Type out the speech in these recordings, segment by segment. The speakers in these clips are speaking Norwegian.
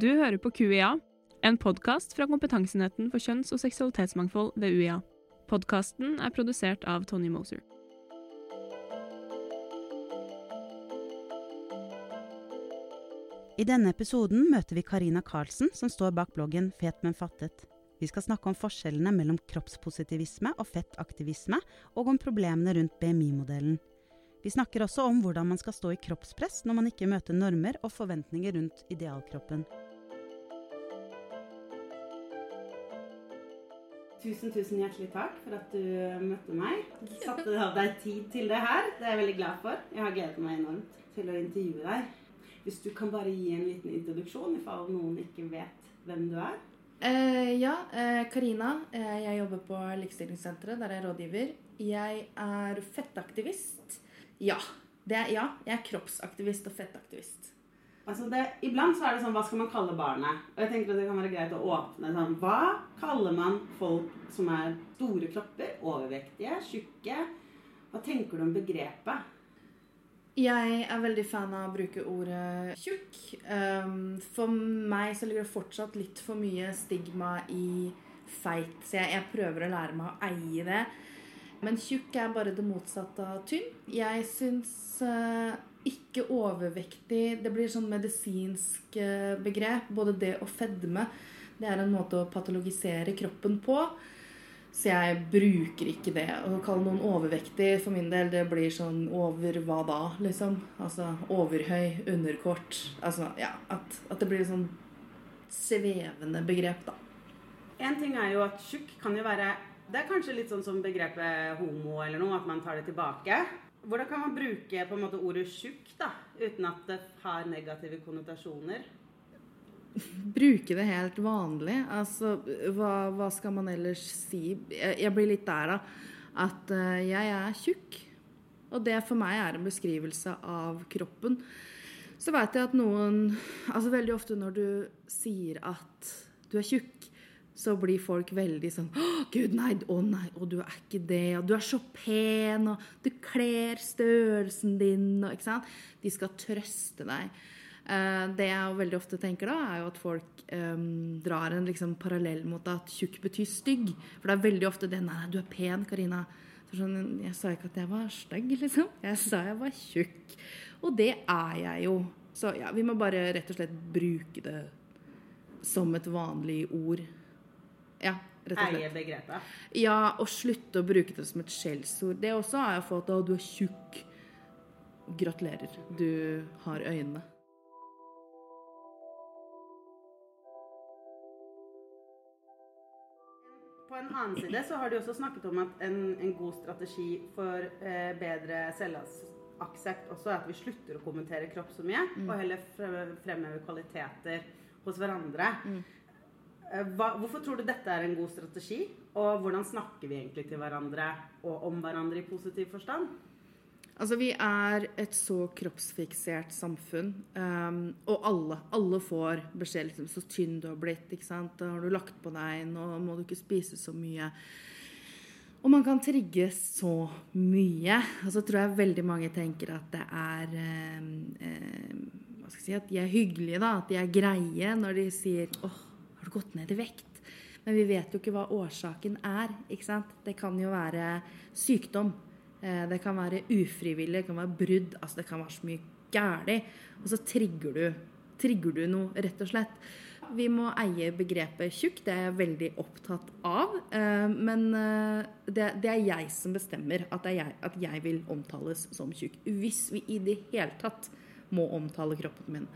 Du hører på QIA, en podkast fra Kompetansenheten for kjønns- og seksualitetsmangfold ved UiA. Podkasten er produsert av Tony Moser. I denne episoden møter vi Karina Karlsen, som står bak bloggen Fet, men fattet. Vi skal snakke om forskjellene mellom kroppspositivisme og fettaktivisme, og om problemene rundt BMI-modellen. Vi snakker også om hvordan man skal stå i kroppspress når man ikke møter normer og forventninger rundt idealkroppen. Tusen, tusen hjertelig takk for at du møtte meg. Du satte deg tid til det her. Det er jeg veldig glad for. Jeg har gledet meg enormt til å intervjue deg. Hvis du kan bare gi en liten introduksjon, i fall noen ikke vet hvem du er. Eh, ja, eh, Karina. Eh, jeg jobber på Likestillingssenteret, der jeg er rådgiver. Jeg er fettaktivist. Ja. Det er, ja, jeg er kroppsaktivist og fettaktivist. Altså det, iblant så er det sånn Hva skal man kalle barnet? Og jeg tenker at det kan være greit å åpne sånn Hva kaller man folk som er store kropper, overvektige, tjukke? Hva tenker du om begrepet? Jeg er veldig fan av å bruke ordet tjukk. Um, for meg så ligger det fortsatt litt for mye stigma i feit. Så jeg, jeg prøver å lære meg å eie det. Men tjukk er bare det motsatte av tynn. Jeg syns uh, ikke overvektig Det blir sånn medisinsk uh, begrep. Både det og fedme. Det er en måte å patologisere kroppen på. Så jeg bruker ikke det. Å kalle noen overvektig for min del, det blir sånn over hva da, liksom? Altså overhøy, underkort. Altså ja, at, at det blir sånn svevende begrep, da. En ting er jo at tjukk kan jo være Det er kanskje litt sånn som begrepet homo eller noe, at man tar det tilbake. Hvordan kan man bruke på en måte ordet tjukk da, uten at det har negative konnotasjoner? bruke det helt vanlig. Altså, hva, hva skal man ellers si? Jeg, jeg blir litt der, da. At uh, jeg er tjukk. Og det for meg er en beskrivelse av kroppen. Så veit jeg at noen Altså veldig ofte når du sier at du er tjukk, så blir folk veldig sånn Å, gud, nei, å nei, å, du er ikke det, og du er så pen, og du kler størrelsen din, og ikke sant. De skal trøste deg. Det jeg veldig ofte tenker da, er jo at folk um, drar en liksom parallell mot at tjukk betyr stygg. For det er veldig ofte det 'Nei, du er pen, Karina'. Sånn, jeg sa ikke at jeg var stygg, liksom. Jeg sa jeg var tjukk. Og det er jeg jo. Så ja, vi må bare rett og slett bruke det som et vanlig ord. Ja. Eie? Ja, og slutte å bruke det som et skjellsord. Det også har jeg fått. 'Å, du er tjukk'. Gratulerer. Du har øynene. På en annen side så har du også snakket om at en, en god strategi for eh, bedre selvaksept også er at vi slutter å kommentere kropp så mye, mm. og heller fremhever kvaliteter hos hverandre. Mm. Hva, hvorfor tror du dette er en god strategi? Og hvordan snakker vi egentlig til hverandre og om hverandre i positiv forstand? Altså, Vi er et så kroppsfiksert samfunn. Um, og alle alle får beskjed liksom, så tynn du har blitt. ikke sant? Har du lagt på deg, nå må du ikke spise så mye. Og man kan trigge så mye. Og så tror jeg veldig mange tenker at det er um, um, Hva skal jeg si At de er hyggelige, da. At de er greie når de sier 'Åh, har du gått ned i vekt?' Men vi vet jo ikke hva årsaken er. ikke sant? Det kan jo være sykdom. Det kan være ufrivillig, det kan være brudd. altså Det kan være så mye galt. Og så trigger du, trigger du noe, rett og slett. Vi må eie begrepet tjukk. Det er jeg veldig opptatt av. Men det, det er jeg som bestemmer at, jeg, at jeg vil omtales som tjukk. Hvis vi i det hele tatt må omtale kroppen min.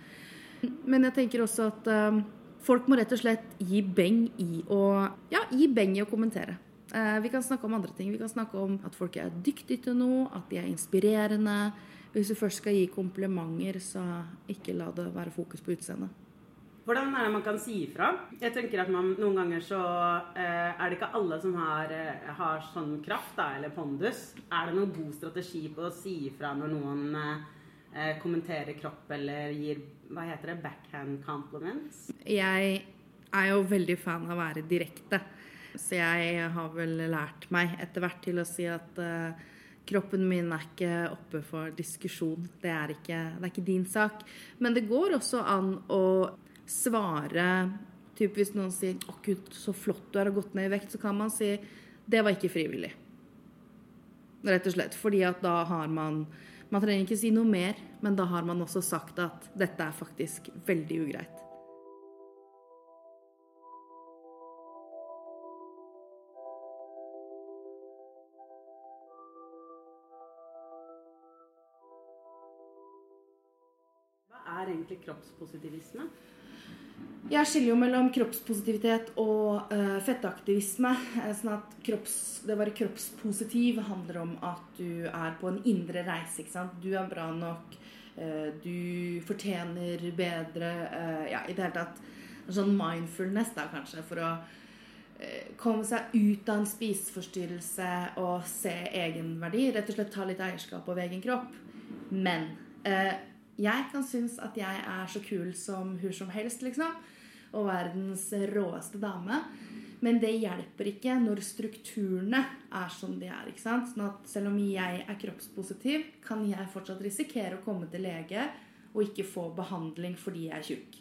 Men jeg tenker også at folk må rett og slett gi beng i å, ja, gi beng i å kommentere. Vi kan snakke om andre ting. Vi kan snakke om at folk er dyktige til noe, at de er inspirerende. Hvis du først skal gi komplimenter, så ikke la det være fokus på utseendet. Hvordan er det man kan si ifra? Jeg tenker at man, Noen ganger så eh, er det ikke alle som har, har sånn kraft da, eller pondus. Er det noen god strategi på å si ifra når noen eh, kommenterer kropp eller gir hva heter det, backhand compliments? Jeg er jo veldig fan av å være direkte. Så jeg har vel lært meg etter hvert til å si at eh, kroppen min er ikke oppe for diskusjon. Det er ikke, det er ikke din sak. Men det går også an å svare typ Hvis noen sier 'Å, gud, så flott du har gått ned i vekt', så kan man si 'Det var ikke frivillig'. Rett og slett. Fordi at da har man Man trenger ikke si noe mer, men da har man også sagt at dette er faktisk veldig ugreit. Hva er egentlig kroppspositivisme? Jeg skiller jo mellom kroppspositivitet og uh, fettaktivisme. Eh, Sånn at kropps, det å være kroppspositiv handler om at du er på en indre reise. ikke sant? Du er bra nok, eh, du fortjener bedre eh, Ja, i det hele tatt sånn mindfulness, da kanskje, for å eh, komme seg ut av en spiseforstyrrelse og se egenverdi. Rett og slett ta litt eierskap over egen kropp. Men eh, jeg kan synes at jeg er så kul som hun som helst, liksom. Og verdens råeste dame. Men det hjelper ikke når strukturene er som de er. ikke sant? Sånn at selv om jeg er kroppspositiv, kan jeg fortsatt risikere å komme til lege og ikke få behandling fordi jeg er tjukk.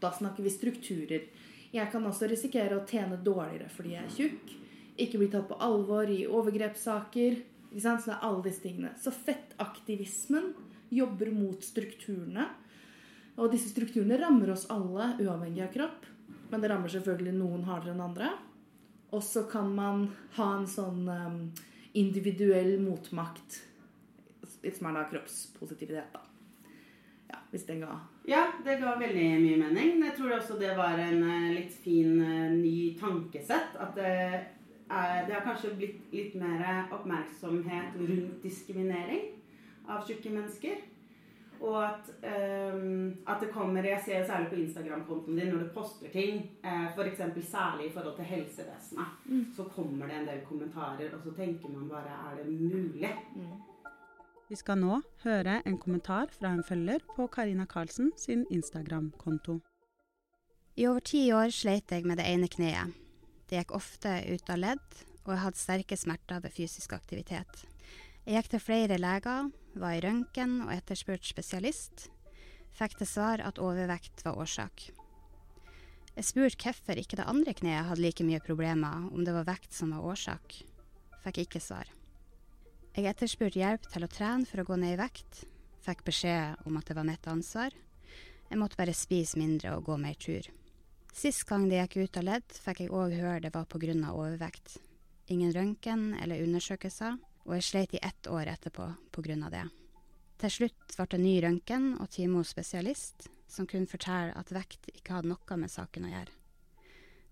Da snakker vi strukturer. Jeg kan også risikere å tjene dårligere fordi jeg er tjukk. Ikke bli tatt på alvor i overgrepssaker. Ikke sant? Så det er alle disse tingene. Så fettaktivismen jobber mot strukturene. Og disse strukturene rammer oss alle, uavhengig av kropp. Men det rammer selvfølgelig noen hardere enn andre. Og så kan man ha en sånn um, individuell motmakt, som er da kroppspositivitet, da. Ja, hvis den ga Ja, det ga veldig mye mening. Jeg tror også det var en eh, litt fin eh, ny tankesett. At det, er, det har kanskje blitt litt mer oppmerksomhet rundt diskriminering av tjukke mennesker. Og at, um, at det kommer Jeg ser særlig på Instagram-kontoen din når du poster ting, uh, f.eks. særlig i forhold til helsevesenet, så kommer det en del kommentarer, og så tenker man bare Er det mulig? Vi skal nå høre en kommentar fra en følger på Karina Karlsen sin Instagram-konto. I over ti år sleit jeg med det ene kneet. Det gikk ofte ut av ledd, og jeg hadde sterke smerter ved fysisk aktivitet. Jeg gikk til flere leger, var i røntgen og etterspurt spesialist. Fikk til svar at overvekt var årsak. Jeg spurte hvorfor ikke det andre kneet hadde like mye problemer, om det var vekt som var årsak. Fikk ikke svar. Jeg etterspurte hjelp til å trene for å gå ned i vekt. Fikk beskjed om at det var mitt ansvar. Jeg måtte bare spise mindre og gå mer tur. Sist gang det gikk ut av ledd, fikk jeg òg høre det var av overvekt. Ingen røntgen eller undersøkelser, og jeg sleit i ett år etterpå på grunn av det. Til slutt ble det ny røntgen og time hos spesialist, som kunne fortelle at vekt ikke hadde noe med saken å gjøre.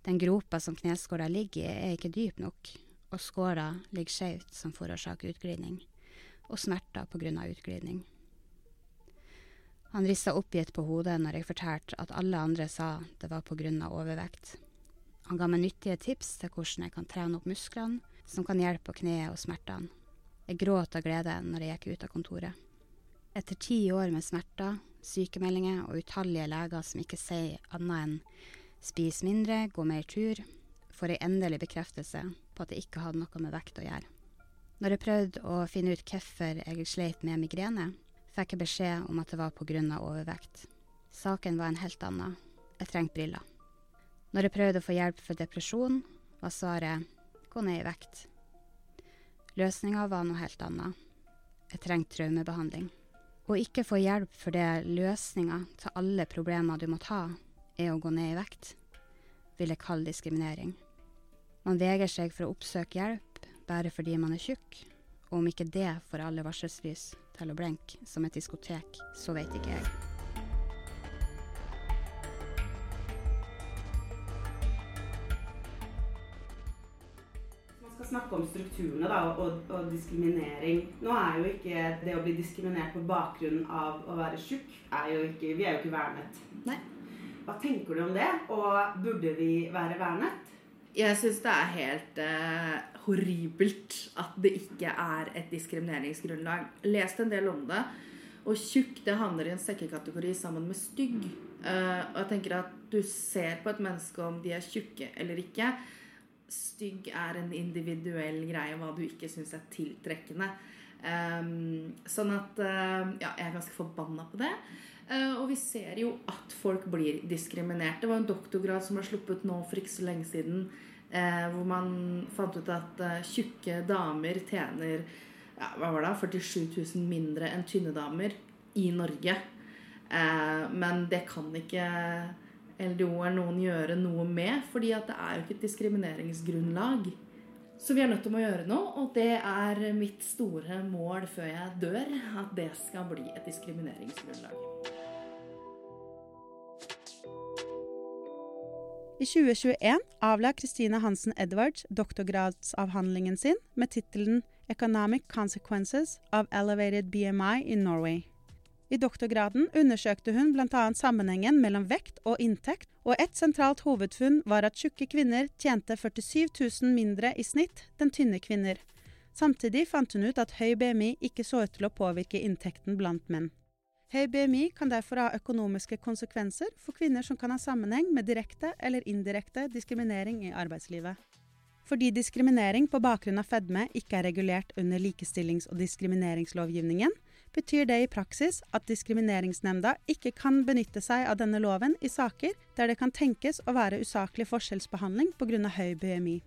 Den gropa som kneskåla ligger i, er ikke dyp nok, og skåla ligger skjevt, som forårsaker utglidning, og smerter på grunn av utglidning. Han rista oppgitt på hodet når jeg fortalte at alle andre sa det var på grunn av overvekt. Han ga meg nyttige tips til hvordan jeg kan trene opp musklene, som kan hjelpe på kneet og smertene. Jeg gråt av glede når jeg gikk ut av kontoret. Etter ti år med smerter, sykemeldinger og utallige leger som ikke sier annet enn spis mindre, gå mer tur, får jeg endelig bekreftelse på at jeg ikke hadde noe med vekt å gjøre. Når jeg prøvde å finne ut hvorfor jeg sleit med migrene, fikk jeg beskjed om at det var av overvekt. Saken var en helt annen. Jeg trengte briller. Når jeg prøvde å få hjelp for depresjon, var svaret gå ned i vekt. Løsninga var noe helt annet. Jeg trengte traumebehandling. Å ikke få hjelp for det løsninga til alle problemer du måtte ha, er å gå ned i vekt, vil jeg kalle diskriminering. Man vegrer seg for å oppsøke hjelp bare fordi man er tjukk, og om ikke det får alle varselslys til å blenke som et diskotek, så vet ikke jeg. Snakke om strukturene da, og, og diskriminering. Nå er jo ikke det å bli diskriminert på bakgrunn av å være tjukk Vi er jo ikke vernet. Nei. Hva tenker du om det? Og burde vi være vernet? Jeg syns det er helt eh, horribelt at det ikke er et diskrimineringsgrunnlag. Leste en del om det. Og tjukk det havner i en sekkekategori sammen med stygg. Uh, og jeg tenker at du ser på et menneske om de er tjukke eller ikke. Stygg er en individuell greie, hva du ikke syns er tiltrekkende. Um, sånn at uh, Ja, jeg er ganske forbanna på det. Uh, og vi ser jo at folk blir diskriminert. Det var en doktorgrad som ble sluppet nå for ikke så lenge siden, uh, hvor man fant ut at tjukke damer tjener ja, hva var det, 47 000 mindre enn tynne damer i Norge. men det kan ikke LDO eller noen gjøre noe med, fordi at det er jo ikke et diskrimineringsgrunnlag. Så vi er nødt til å gjøre noe, og det er mitt store mål før jeg dør. At det skal bli et diskrimineringsgrunnlag. I 2021 avla Christine Hansen Edwards doktorgradsavhandlingen sin med tittelen 'Economic Consequences of Elevated BMI in Norway'. I doktorgraden undersøkte hun bl.a. sammenhengen mellom vekt og inntekt, og et sentralt hovedfunn var at tjukke kvinner tjente 47 000 mindre i snitt enn tynne kvinner. Samtidig fant hun ut at høy BMI ikke så ut til å påvirke inntekten blant menn. Høy BMI kan derfor ha økonomiske konsekvenser for kvinner som kan ha sammenheng med direkte eller indirekte diskriminering i arbeidslivet. Fordi diskriminering på bakgrunn av fedme ikke er regulert under likestillings- og diskrimineringslovgivningen, betyr det i praksis at Diskrimineringsnemnda ikke kan benytte seg av denne loven i saker der det kan tenkes å være usaklig forskjellsbehandling pga. høy BMI.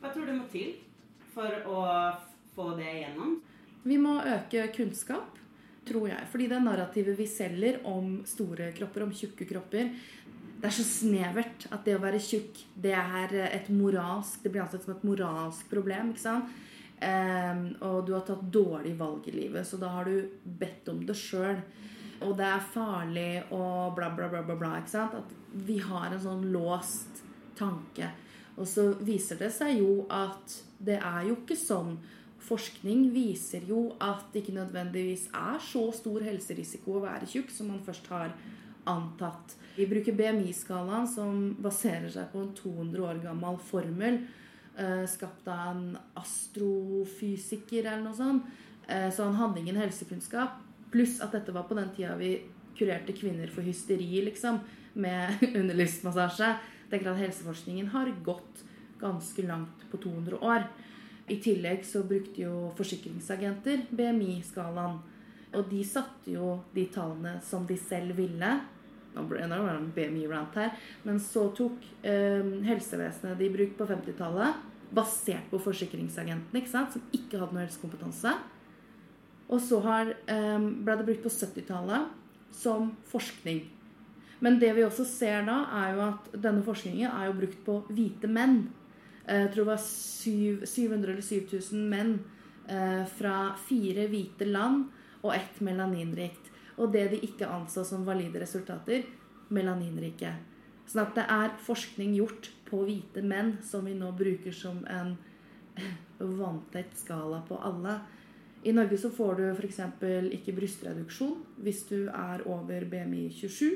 Hva tror du må til for å få det igjennom? Vi må øke kunnskap, tror jeg. Fordi det narrativet vi selger om store kropper, om tjukke kropper, det er så snevert at det å være tjukk, det er et moralsk Det blir ansett som et moralsk problem. ikke sant? Um, og du har tatt dårlig valg i livet, så da har du bedt om det sjøl. Og det er farlig og bla, bla, bla, bla, bla. ikke sant? At vi har en sånn låst tanke. Og så viser det seg jo at det er jo ikke sånn. Forskning viser jo at det ikke nødvendigvis er så stor helserisiko å være tjukk som man først har antatt. Vi bruker BMI-skalaen, som baserer seg på en 200 år gammel formel skapt av en astrofysiker eller noe sånt. Eh, så han hadde ingen helsekunnskap. Pluss at dette var på den tida vi kurerte kvinner for hysteri, liksom, med underlivsmassasje. Tenker at helseforskningen har gått ganske langt på 200 år. I tillegg så brukte jo forsikringsagenter BMI-skalaen. Og de satte jo de tallene som de selv ville. Nå ble det en BMI-rant her. Men så tok eh, helsevesenet de brukte på 50-tallet, basert på forsikringsagentene, ikke sant? som ikke hadde noe helsekompetanse. Og så har, eh, ble det brukt på 70-tallet som forskning. Men det vi også ser da, er jo at denne forskningen er jo brukt på hvite menn. Eh, jeg tror det var 700 eller 7000 menn eh, fra fire hvite land og ett melaninrikt. Og det de ikke anså som valide resultater melaninrike. Sånn at det er forskning gjort på hvite menn som vi nå bruker som en vanntett skala på alle. I Norge så får du f.eks. ikke brystreduksjon hvis du er over BMI 27.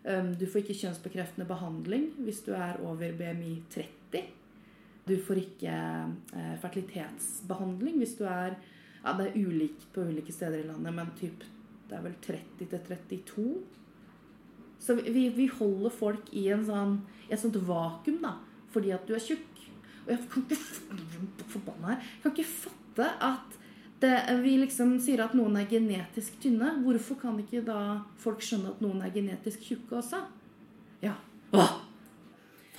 Um, du får ikke kjønnsbekreftende behandling hvis du er over BMI 30. Du får ikke eh, fertilitetsbehandling hvis du er ja, Det er ulikt på ulike steder i landet, men typ, det er vel 30 til 32. Så vi, vi holder folk i en sånn, et sånt vakuum da, fordi at du er tjukk. Og jeg kan ikke, forbanna her, kan ikke fatte at det, vi liksom sier at noen er genetisk tynne. Hvorfor kan ikke da folk skjønne at noen er genetisk tjukke også? Ja. Åh!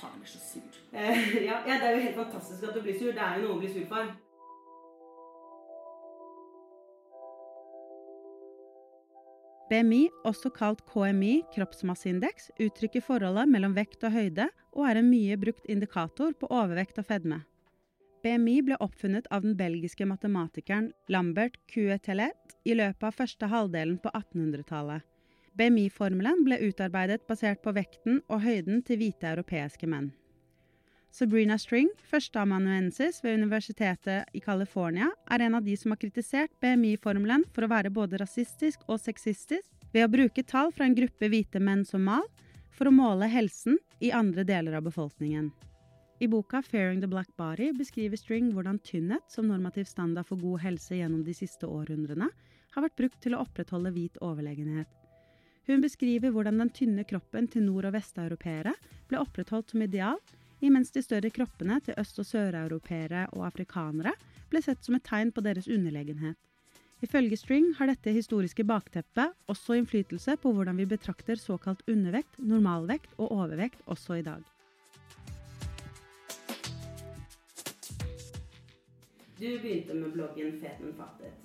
Faen, jeg blir så sur. Eh, ja, det er jo helt fantastisk at du blir sur. Det er jo noe å bli sur for. BMI, også kalt KMI, kroppsmasseindeks, uttrykker forholdet mellom vekt og høyde, og er en mye brukt indikator på overvekt og fedme. BMI ble oppfunnet av den belgiske matematikeren Lambert Quetelet i løpet av første halvdelen på 1800-tallet. BMI-formelen ble utarbeidet basert på vekten og høyden til hvite europeiske menn. Sabrina String, førsteamanuensis ved Universitetet i California, er en av de som har kritisert BMI-formelen for å være både rasistisk og sexistisk ved å bruke tall fra en gruppe hvite menn som mal for å måle helsen i andre deler av befolkningen. I boka 'Fairing the Black Body' beskriver String hvordan tynnhet som normativ standard for god helse gjennom de siste århundrene har vært brukt til å opprettholde hvit overlegenhet. Hun beskriver hvordan den tynne kroppen til nord- og vesteuropeere ble opprettholdt som ideal imens de større kroppene til øst- og søreuropeere og afrikanere ble sett som et tegn på deres underlegenhet. Ifølge String har dette historiske bakteppet også innflytelse på hvordan vi betrakter såkalt undervekt, normalvekt og overvekt også i dag. Du begynte med bloggen Feten fattet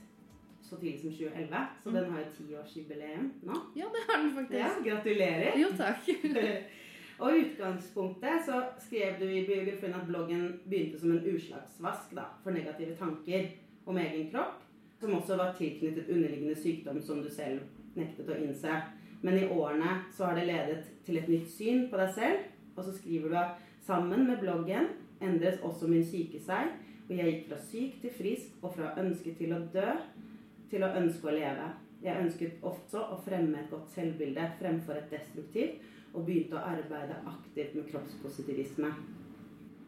så tidlig som 2011, så den har jo tiårsjubileum nå. Ja, det har den faktisk. Ja, gratulerer. Jo, takk. Og i utgangspunktet så skrev du i biografien at bloggen begynte som en utslagsvask da, for negative tanker om egen kropp, som også var tilknyttet underliggende sykdom som du selv nektet å innse. Men i årene så har det ledet til et nytt syn på deg selv, og så skriver du at sammen med bloggen endres også min syke seg, og jeg gikk fra syk til frisk og fra ønske til å dø til å ønske å leve. Jeg ønsket også å fremme et godt selvbilde fremfor et destruktivt, og begynte å arbeide aktivt med kroppspositivisme.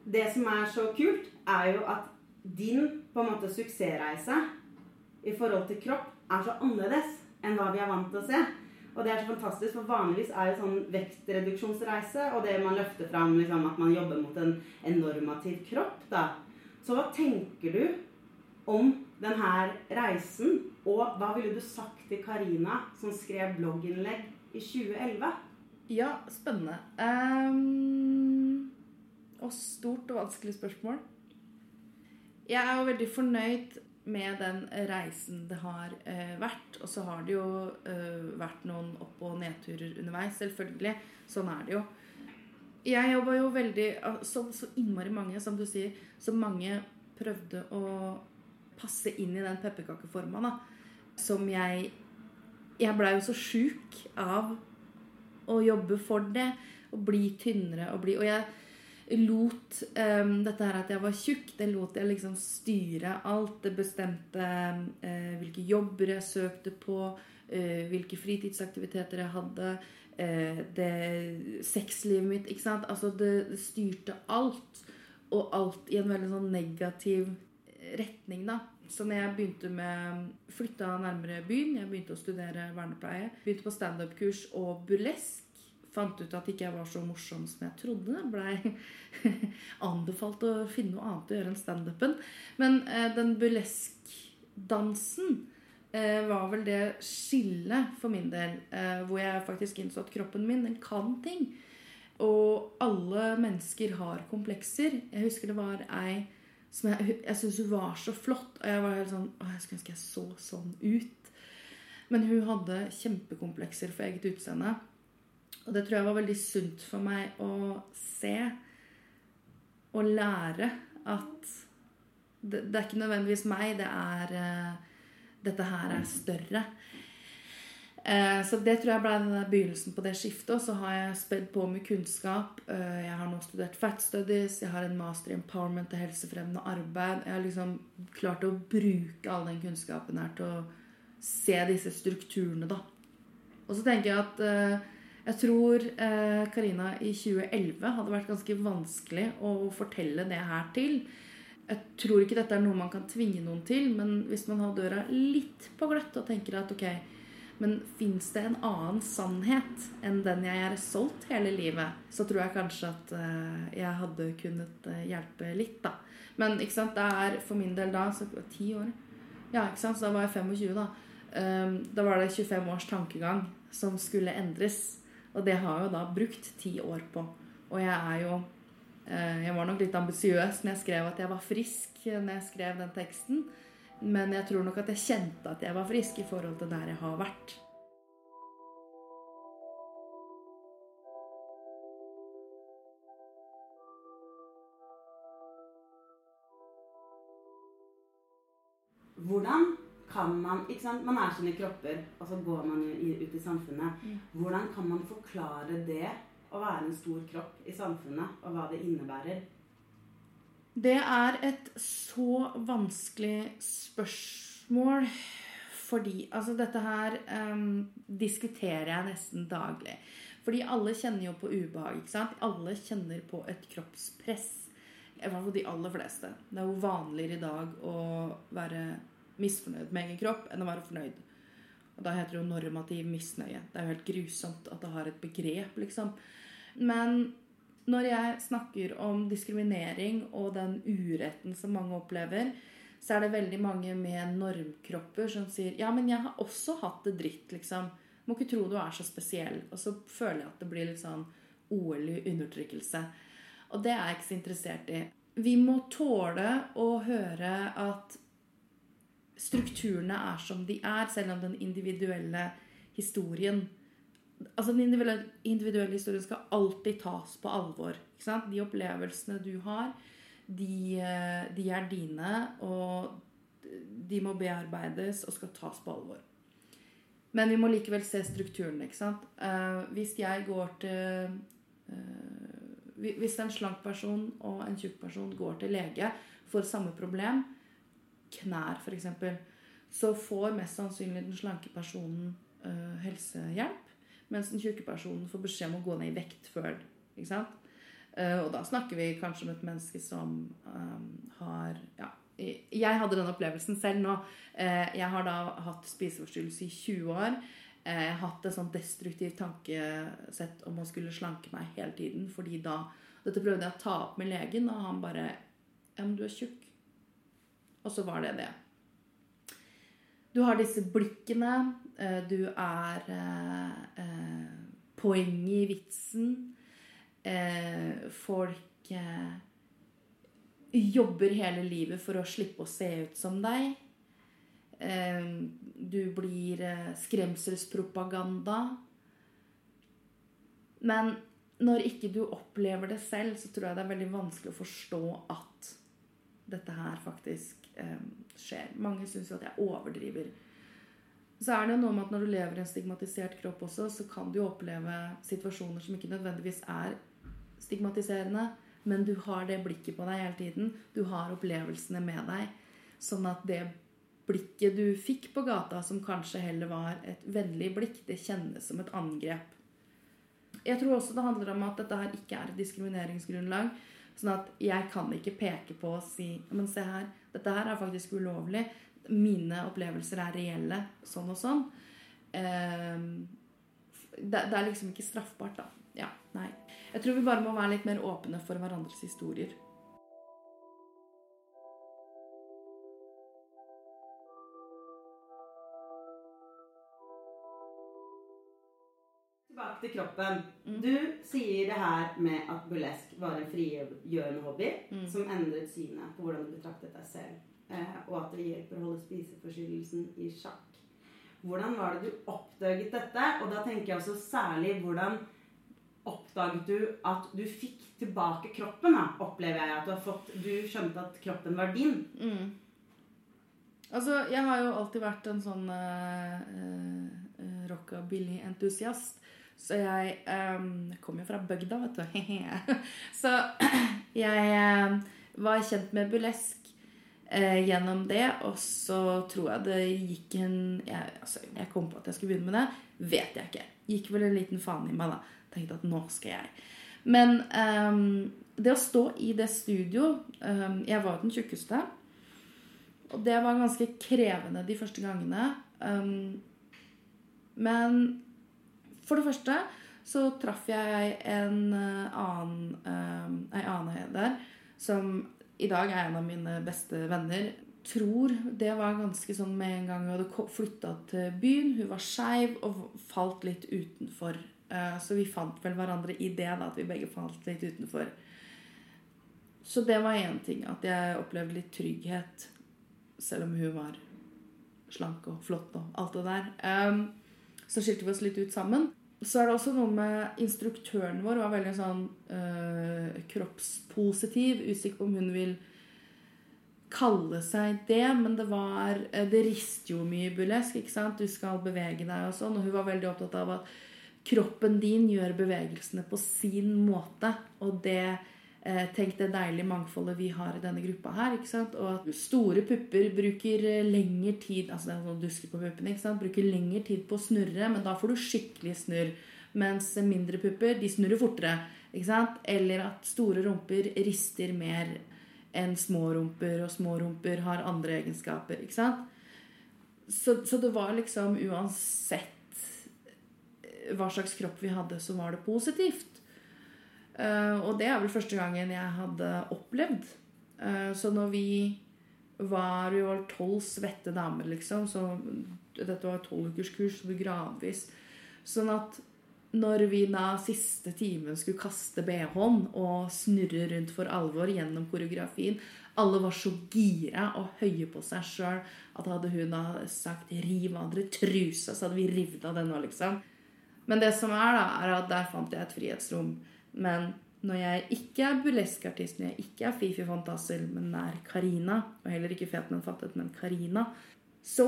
Det som er så kult, er jo at din på en måte suksessreise i forhold til kropp er så annerledes enn hva vi er vant til å se. Og det er så fantastisk, for vanligvis er jo sånn vektreduksjonsreise og det man løfter fram, liksom, at man jobber mot en, en normativ kropp, da. Så hva tenker du om denne reisen, og hva ville du sagt til Karina som skrev blogginnlegg i 2011? Ja, spennende. Um, og stort og vanskelig spørsmål. Jeg er jo veldig fornøyd med den reisen det har uh, vært. Og så har det jo uh, vært noen opp- og nedturer underveis, selvfølgelig. Sånn er det jo. Jeg jobba jo veldig så, så innmari mange, som du sier, så mange prøvde å passe inn i den pepperkakeforma, da. Som jeg Jeg blei jo så sjuk av å jobbe for det. Og bli tynnere og bli Og jeg lot um, dette her at jeg var tjukk, det lot jeg liksom styre alt. Det bestemte uh, hvilke jobber jeg søkte på, uh, hvilke fritidsaktiviteter jeg hadde. Uh, det Sexlivet mitt, ikke sant. Altså, det, det styrte alt. Og alt i en veldig sånn negativ retning, da. Så når jeg begynte med flytta nærmere byen, jeg begynte å studere vernepleie, begynte på standup-kurs og burlesk, fant ut at ikke jeg var så morsom som jeg trodde. Blei anbefalt å finne noe annet å gjøre enn standupen. Men eh, den burlesk-dansen eh, var vel det skillet for min del, eh, hvor jeg faktisk innså at kroppen min, den kan ting. Og alle mennesker har komplekser. Jeg husker det var ei som jeg, jeg syntes hun var så flott. Og jeg var helt sånn Å, jeg skulle ønske jeg så sånn ut. Men hun hadde kjempekomplekser for eget utseende. Og det tror jeg var veldig sunt for meg å se og lære at det, det er ikke nødvendigvis meg, det er uh, Dette her er større. Uh, så det tror jeg ble begynnelsen på det skiftet. Og så har jeg spedd på med kunnskap. Uh, jeg har nå studert fat studies, jeg har en master i empowerment og helsefremmende arbeid. Jeg har liksom klart å bruke all den kunnskapen her til å se disse strukturene, da. Og så tenker jeg at jeg tror Karina i 2011 hadde vært ganske vanskelig å fortelle det her til. Jeg tror ikke dette er noe man kan tvinge noen til, men hvis man har døra litt på gløtt og tenker at ok, men fins det en annen sannhet enn den jeg er solgt hele livet, så tror jeg kanskje at jeg hadde kunnet hjelpe litt, da. Men ikke sant, det er for min del da så ti år. Ja, ikke sant, så da var jeg 25, da. Da var det 25 års tankegang som skulle endres. Og det har jeg jo da brukt ti år på. Og jeg er jo Jeg var nok litt ambisiøs når jeg skrev at jeg var frisk når jeg skrev den teksten. Men jeg tror nok at jeg kjente at jeg var frisk i forhold til der jeg har vært. Hvordan kan man ikke sant? Man er sine kropper, og så går man ut i samfunnet. Hvordan kan man forklare det å være en stor kropp i samfunnet, og hva det innebærer? Det er et så vanskelig spørsmål fordi Altså, dette her um, diskuterer jeg nesten daglig. Fordi alle kjenner jo på ubehag. ikke sant? Alle kjenner på et kroppspress. I hvert fall de aller fleste. Det er jo vanligere i dag å være misfornøyd med egen kropp enn å være fornøyd. Og da heter det jo normativ misnøye. Det er jo helt grusomt at det har et begrep, liksom. Men når jeg snakker om diskriminering og den uretten som mange opplever, så er det veldig mange med normkropper som sier Ja, men jeg har også hatt det dritt, liksom. Må ikke tro du er så spesiell. Og så føler jeg at det blir litt sånn OL i undertrykkelse. Og det er jeg ikke så interessert i. Vi må tåle å høre at strukturene er som de er, selv om den individuelle historien Altså Den individuelle, historien skal alltid tas på alvor. Ikke sant? De opplevelsene du har, de, eh, de er dine, og de må bearbeides og skal tas på alvor. Men vi må likevel se strukturen. ikke sant? Uh, hvis jeg går til uh, Hvis en slank person og en tjukk person går til lege for samme problem, knær f.eks., så får mest sannsynlig den slanke personen helsehjelp. Mens den tjukke personen får beskjed om å gå ned i vekt før. ikke sant? Uh, og da snakker vi kanskje om et menneske som um, har ja, Jeg hadde den opplevelsen selv nå. Uh, jeg har da hatt spiseforstyrrelse i 20 år. Uh, jeg har hatt et sånt destruktivt tankesett om å skulle slanke meg hele tiden. fordi da Dette prøvde jeg å ta opp med legen, og han bare Ja, men du er tjukk. Og så var det det. Du har disse blikkene. Eh, du er eh, eh, poenget i vitsen. Folk jobber hele livet for å slippe å se ut som deg. Du blir skremselspropaganda. Men når ikke du opplever det selv, så tror jeg det er veldig vanskelig å forstå at dette her faktisk skjer. Mange syns jo at jeg overdriver. Så er det noe med at når du lever i en stigmatisert kropp også, så kan du jo oppleve situasjoner som ikke nødvendigvis er stigmatiserende, men du har det blikket på deg hele tiden. Du har opplevelsene med deg. Sånn at det blikket du fikk på gata, som kanskje heller var et vennlig blikk, det kjennes som et angrep. Jeg tror også det handler om at dette her ikke er et diskrimineringsgrunnlag. Sånn at jeg kan ikke peke på og si Men se her, dette her er faktisk ulovlig. Mine opplevelser er reelle. Sånn og sånn. Ehm, det, er liksom ikke straffbart, da. Ja, nei. Jeg tror vi bare må være litt mer åpne for hverandres historier. Tilbake til kroppen. Mm. Du sier det her med at burlesk var en frigjørende hobby mm. som endret synet på hvordan du betraktet deg selv, eh, og at det hjelper å holde spiseforstyrrelsen i sjakk. Hvordan var det du oppdaget dette? Og da tenker jeg også særlig hvordan oppdaget du at du fikk tilbake kroppen? da, Opplever jeg at du har fått Du skjønte at kroppen var din. Mm. Altså, jeg har jo alltid vært en sånn uh, uh, rockabilly-entusiast. Så jeg um, kom jo fra bygda, vet du. så jeg um, var kjent med burlesk uh, gjennom det. Og så tror jeg det gikk en jeg, altså, jeg, kom på at jeg skulle begynne med det. Vet jeg ikke. Gikk vel en liten faen i meg, da. Tenkte at nå skal jeg. Men um, det å stå i det studio Jeg var den tjukkeste. Og det var ganske krevende de første gangene. men for det første så traff jeg en eh, annen, um, ei annen der som i dag er en av mine beste venner. Tror det var ganske sånn med en gang hun hadde flytta til byen. Hun var skeiv og falt litt utenfor. Uh, så vi fant vel hverandre i det, da, at vi begge falt litt utenfor. Så det var én ting. At jeg opplevde litt trygghet. Selv om hun var slank og flott og alt det der. Så skilte vi oss litt ut sammen så er det også noe med instruktøren vår var veldig sånn øh, kroppspositiv. Usikker på om hun vil kalle seg det, men det var eh, Det rister jo mye burlesk. ikke sant? Du skal bevege deg og sånn. Og hun var veldig opptatt av at kroppen din gjør bevegelsene på sin måte. Og det tenk det deilige mangfoldet vi har i denne gruppa her. ikke sant? Og at store pupper bruker eh, lengre tid altså det er sånn dusker på puppene, ikke sant? bruker lengre tid på å snurre, men da får du skikkelig snurr. Mens mindre pupper de snurrer fortere. ikke sant? Eller at store rumper rister mer enn små rumper, og små rumper har andre egenskaper. ikke sant? Så, så det var liksom uansett hva slags kropp vi hadde, så var det positivt. Eh, og det er vel første gangen jeg hadde opplevd. Eh, så når vi var vi tolv svette damer, liksom, så dette var tolvukerskurs, så gradvis. Sånn at når vi da siste timen skulle kaste bh-en og snurre rundt for alvor gjennom koreografien Alle var så gira og høye på seg sjøl at hadde hun da sagt 'riv av dere trusa', så hadde vi revet av den nå, liksom. Men det som er, da, er at der fant jeg et frihetsrom. Men når jeg ikke er burleskartist, når jeg ikke er Fifi Fantasil, men er Karina, og heller ikke Fet, men fattet, men Karina, så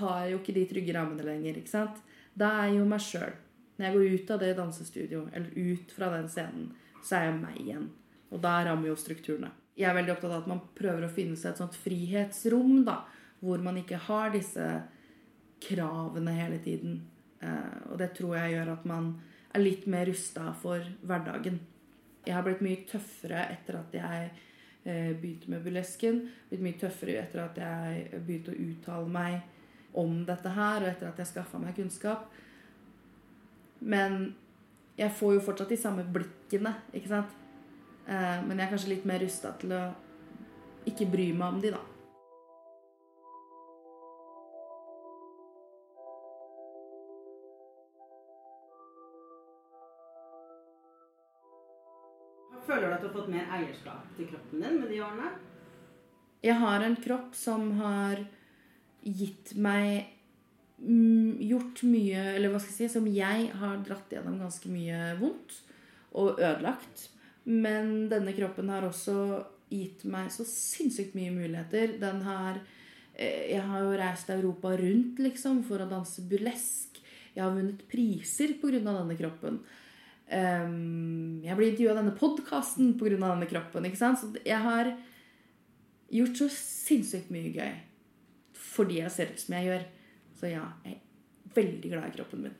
har jeg jo ikke de trygge rammene lenger. ikke sant? Da er jeg jo meg sjøl. Når jeg går ut av det dansestudioet, eller ut fra den scenen, så er jeg meg igjen. Og da rammer jo strukturene. Jeg er veldig opptatt av at man prøver å finne seg et sånt frihetsrom, da, hvor man ikke har disse kravene hele tiden. Eh, og det tror jeg gjør at man er litt mer rusta for hverdagen. Jeg har blitt mye tøffere etter at jeg eh, begynte med burlesken. Blitt mye tøffere etter at jeg begynte å uttale meg om dette her, og etter at jeg skaffa meg kunnskap. Men jeg får jo fortsatt de samme blikkene, ikke sant? Eh, men jeg er kanskje litt mer rusta til å ikke bry meg om de, da. Føler du at du har fått mer eierskap til kroppen din med de årene? Jeg har en kropp som har gitt meg mm, Gjort mye Eller hva skal jeg si Som jeg har dratt gjennom ganske mye vondt og ødelagt. Men denne kroppen har også gitt meg så sinnssykt mye muligheter. Den har eh, Jeg har jo reist Europa rundt, liksom, for å danse burlesk. Jeg har vunnet priser pga. denne kroppen. Um, jeg blir intervjua av denne podkasten pga. denne kroppen. ikke sant? Så jeg har gjort så sinnssykt mye gøy fordi jeg ser ut som jeg gjør. Så ja, jeg er veldig glad i kroppen min.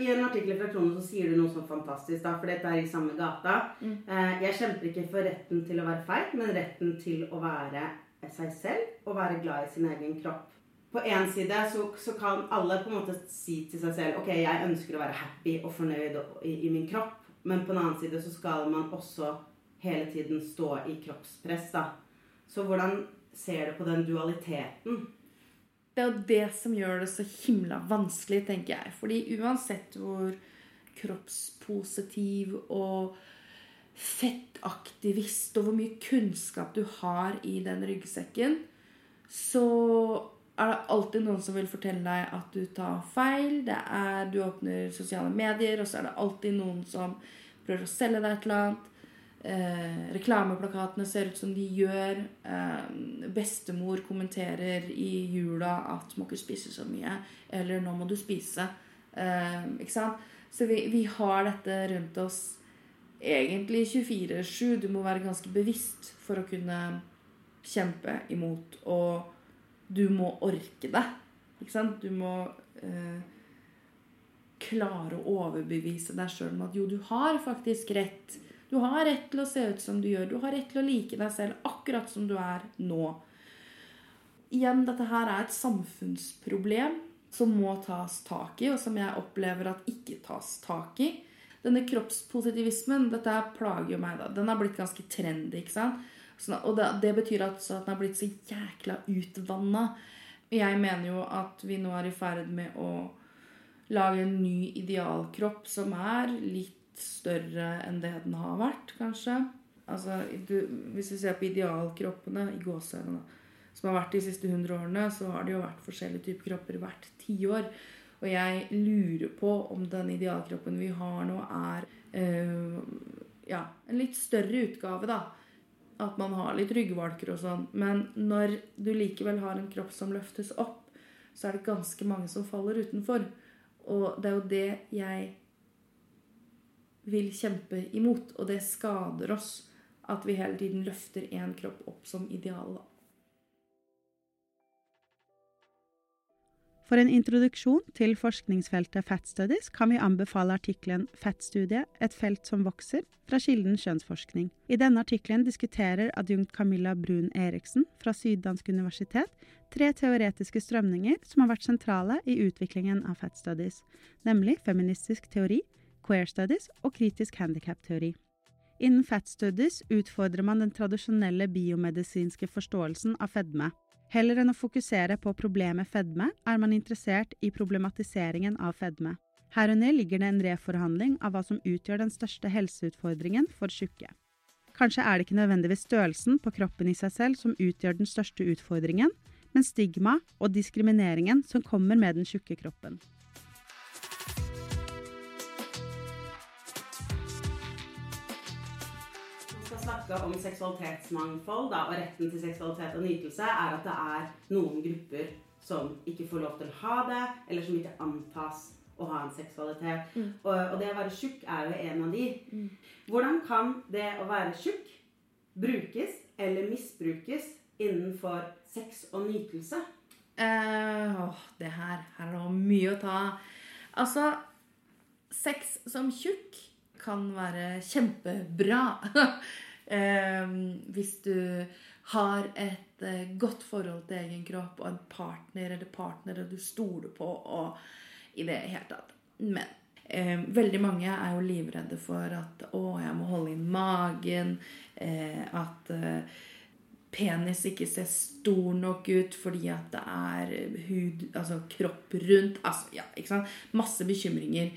I en artikkel fra Krono så sier du noe så fantastisk, da, for dette er i samme gata. Mm. Eh, jeg kjemper ikke for retten til å være feit, men retten til å være seg selv og være glad i sin egen kropp. På én side så, så, kan alle på en måte si til seg selv ok, jeg ønsker å være happy og fornøyd i, i min kropp, men på en annen side så skal man også hele tiden stå i kroppspress. da. Så hvordan ser du på den dualiteten? Det er jo det som gjør det så himla vanskelig, tenker jeg. Fordi uansett hvor kroppspositiv og fettaktivist og hvor mye kunnskap du har i den ryggsekken, så er det alltid noen som vil fortelle deg at du tar feil. Det er, du åpner sosiale medier, og så er det alltid noen som prøver å selge deg et eller annet. Eh, reklameplakatene ser ut som de gjør. Eh, bestemor kommenterer i jula at 'må ikke spise så mye', eller 'nå må du spise'. Eh, ikke sant? Så vi, vi har dette rundt oss egentlig 24-7. Du må være ganske bevisst for å kunne kjempe imot. Og du må orke det. Ikke sant? Du må eh, klare å overbevise deg sjøl om at jo, du har faktisk rett. Du har rett til å se ut som du gjør. Du har rett til å like deg selv akkurat som du er nå. Igjen, dette her er et samfunnsproblem som må tas tak i, og som jeg opplever at ikke tas tak i. Denne kroppspositivismen, dette plager jo meg. da. Den har blitt ganske trendy. ikke sant? Sånn, og det, det betyr altså at den har blitt så jækla utvanna. Jeg mener jo at vi nå er i ferd med å lage en ny idealkropp som er litt større enn det den har vært, kanskje. Altså, du, Hvis vi ser på idealkroppene i gåsehudene som har vært de siste 100 årene, så har det jo vært forskjellige typer kropper hvert tiår. Og jeg lurer på om den idealkroppen vi har nå, er øh, ja, en litt større utgave, da at man har litt ryggvalker og sånn. Men når du likevel har en kropp som løftes opp, så er det ganske mange som faller utenfor. Og det er jo det jeg vil kjempe imot, og det skader oss at vi hele tiden løfter én kropp opp som ideal. For en introduksjon til forskningsfeltet Fat Studies kan vi anbefale artikkelen 'Fettstudiet et felt som vokser, fra Kilden kjønnsforskning. I denne artikkelen diskuterer adjunkt Camilla Brun Eriksen fra Syddansk universitet tre teoretiske strømninger som har vært sentrale i utviklingen av Fat Studies, nemlig feministisk teori, queer studies og kritisk handikap-teori. Innen Fat Studies utfordrer man den tradisjonelle biomedisinske forståelsen av fedme. Heller enn å fokusere på problemet fedme, er man interessert i problematiseringen av fedme. Herunder ligger det en reforhandling av hva som utgjør den største helseutfordringen for tjukke. Kanskje er det ikke nødvendigvis størrelsen på kroppen i seg selv som utgjør den største utfordringen, men stigma og diskrimineringen som kommer med den tjukke kroppen. Skal snakke om seksualitetsmangfold da, og retten til seksualitet og nytelse, er at det er noen grupper som ikke får lov til å ha det, eller som ikke antas å ha en seksualitet. Mm. Og, og, det å være tjukk er jo en av de. Mm. Hvordan kan det å være tjukk brukes eller misbrukes innenfor sex og nytelse? Uh, åh, det her, her er det mye å ta. Altså, sex som tjukk kan være kjempebra. eh, hvis du har et eh, godt forhold til egen kropp og en partner eller partnere du stoler på og i det hele tatt. Men eh, veldig mange er jo livredde for at å, jeg må holde inn magen. Eh, at eh, penis ikke ser stor nok ut fordi at det er hud, altså kropp rundt. Altså, ja, ikke sant? Masse bekymringer.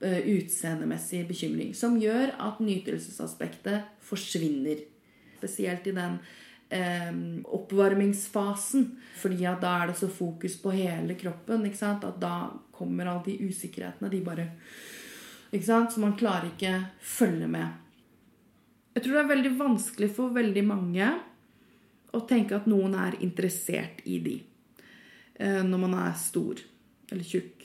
Uh, utseendemessig bekymring. Som gjør at nytelsesaspektet forsvinner. Spesielt i den eh, oppvarmingsfasen. fordi da er det så fokus på hele kroppen. ikke sant? At da kommer alle de usikkerhetene. De bare ikke sant? Så man klarer ikke følge med. Jeg tror det er veldig vanskelig for veldig mange å tenke at noen er interessert i de uh, når man er stor eller tjukk.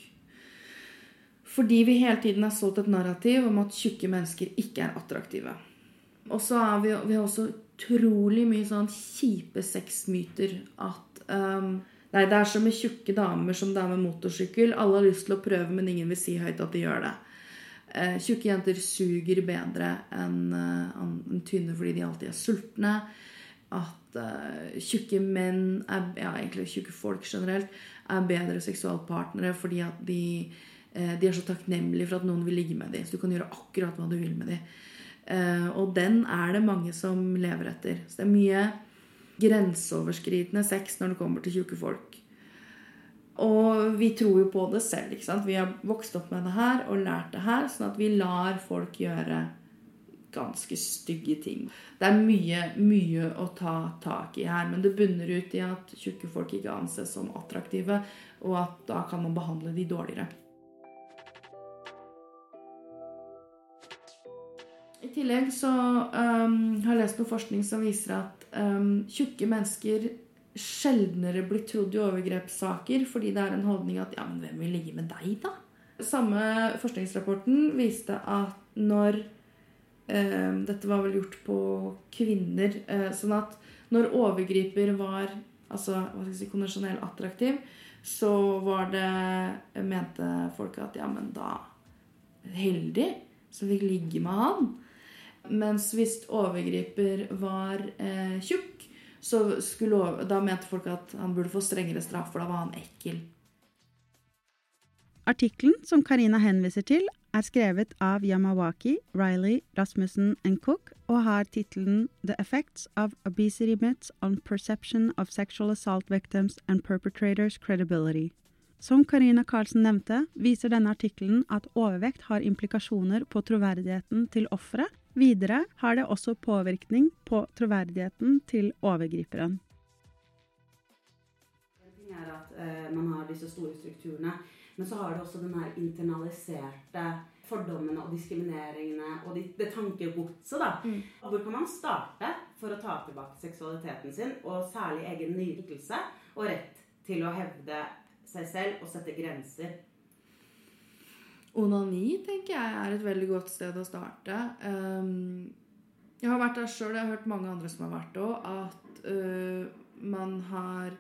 Fordi vi hele tiden har solgt et narrativ om at tjukke mennesker ikke er attraktive. Og så har vi, vi har også utrolig mye sånn kjipe sexmyter at um, Nei, det er som med tjukke damer som det er med motorsykkel. Alle har lyst til å prøve, men ingen vil si høyt at de gjør det. Uh, tjukke jenter suger bedre enn uh, en tynne fordi de alltid er sultne. At uh, tjukke menn, er, ja, egentlig tjukke folk generelt, er bedre seksualpartnere fordi at de de er så takknemlige for at noen vil ligge med dem. Så du kan gjøre akkurat hva du vil med dem. Og den er det mange som lever etter. Så det er mye grenseoverskridende sex når det kommer til tjukke folk. Og vi tror jo på det selv. ikke sant? Vi har vokst opp med det her og lært det her, sånn at vi lar folk gjøre ganske stygge ting. Det er mye, mye å ta tak i her, men det bunner ut i at tjukke folk ikke anses som attraktive, og at da kan man behandle de dårligere. I tillegg så um, har jeg lest noe forskning som viser at um, tjukke mennesker sjeldnere blir trodd i overgrepssaker fordi det er en holdning at ja, men hvem vil ligge med deg, da? Samme forskningsrapporten viste at når um, Dette var vel gjort på kvinner. Uh, sånn at når overgriper var altså, hva skal jeg si, konvensjonell attraktiv, så var det Mente folk at ja, men da Heldig som fikk ligge med han. Mens hvis overgriper var eh, tjukk, så skulle, da mente folk at han burde få strengere straff, for da var han ekkel. Artikkelen som Karina henviser til, er skrevet av Yamawaki, Riley, Rasmussen and Cook og har tittelen The Effects of Obesity Myths on Perception of Sexual Assault Victims and Perpetrators Credibility. Som Karina Karlsen nevnte, viser denne artikkelen at overvekt har implikasjoner på troverdigheten til offeret. Videre har det også påvirkning på troverdigheten til overgriperen. En ting er at uh, man har disse store strukturene, men så har det også den her internaliserte fordommene og diskrimineringene og de, det tankegodset. da. Mm. Hvor kan man starte for å ta tilbake seksualiteten sin, og særlig egen nytelse og rett til å hevde seg selv og sette grenser? Onani tenker jeg er et veldig godt sted å starte. Um, jeg har vært der sjøl, jeg har hørt mange andre som har vært det òg, at uh, man har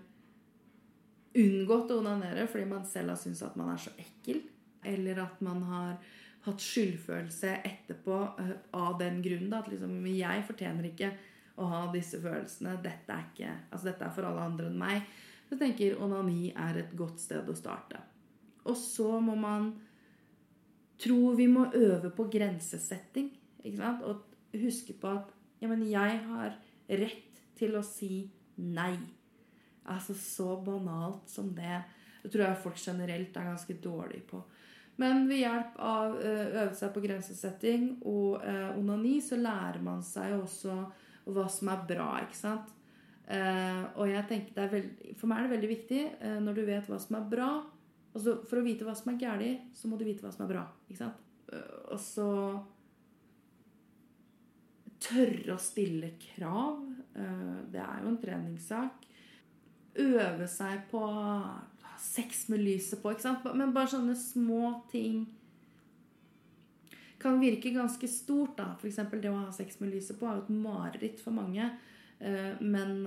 unngått å onanere fordi man selv har syntes at man er så ekkel. Eller at man har hatt skyldfølelse etterpå uh, av den grunn. At liksom, jeg fortjener ikke å ha disse følelsene. Dette er, ikke, altså, dette er for alle andre enn meg. Så jeg tenker onani er et godt sted å starte. Og så må man tror vi må øve på grensesetting. Ikke sant? Og huske på at ja, men jeg har rett til å si nei. Altså så banalt som det. Det tror jeg folk generelt er ganske dårlige på. Men ved hjelp av å øve seg på grensesetting og eh, onani, så lærer man seg også hva som er bra, ikke sant. Eh, og jeg tenker det er veldig, For meg er det veldig viktig eh, når du vet hva som er bra. Altså, for å vite hva som er galt, så må du vite hva som er bra. ikke sant? Eh, og så tørre å stille krav. Eh, det er jo en treningssak. Øve seg på sex med lyset på, ikke sant? Men bare sånne små ting kan virke ganske stort. da. F.eks. det å ha sex med lyset på er jo et mareritt for mange. Eh, men,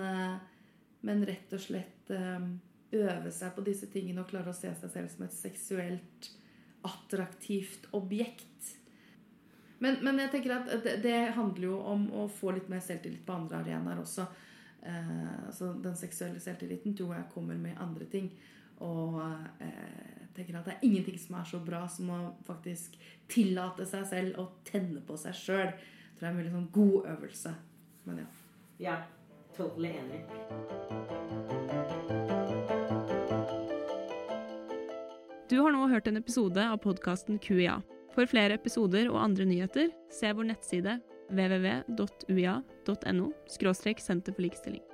men rett og slett øve seg på disse tingene og klare å se seg selv som et seksuelt attraktivt objekt. Men, men jeg tenker at det, det, handler jo om å få litt mer selvtillit på andre arenaer også. Eh, altså Den seksuelle selvtilliten tror jeg kommer med andre ting. Og eh, tenker at det er ingenting som er så bra som å faktisk tillate seg selv å tenne på seg sjøl. Tror jeg er en veldig sånn god øvelse. Men ja. Ja, totally enig. Du har nå hørt en episode av podkasten QIA. For flere episoder og andre nyheter, se vår nettside www.uia.no – senter for likestilling.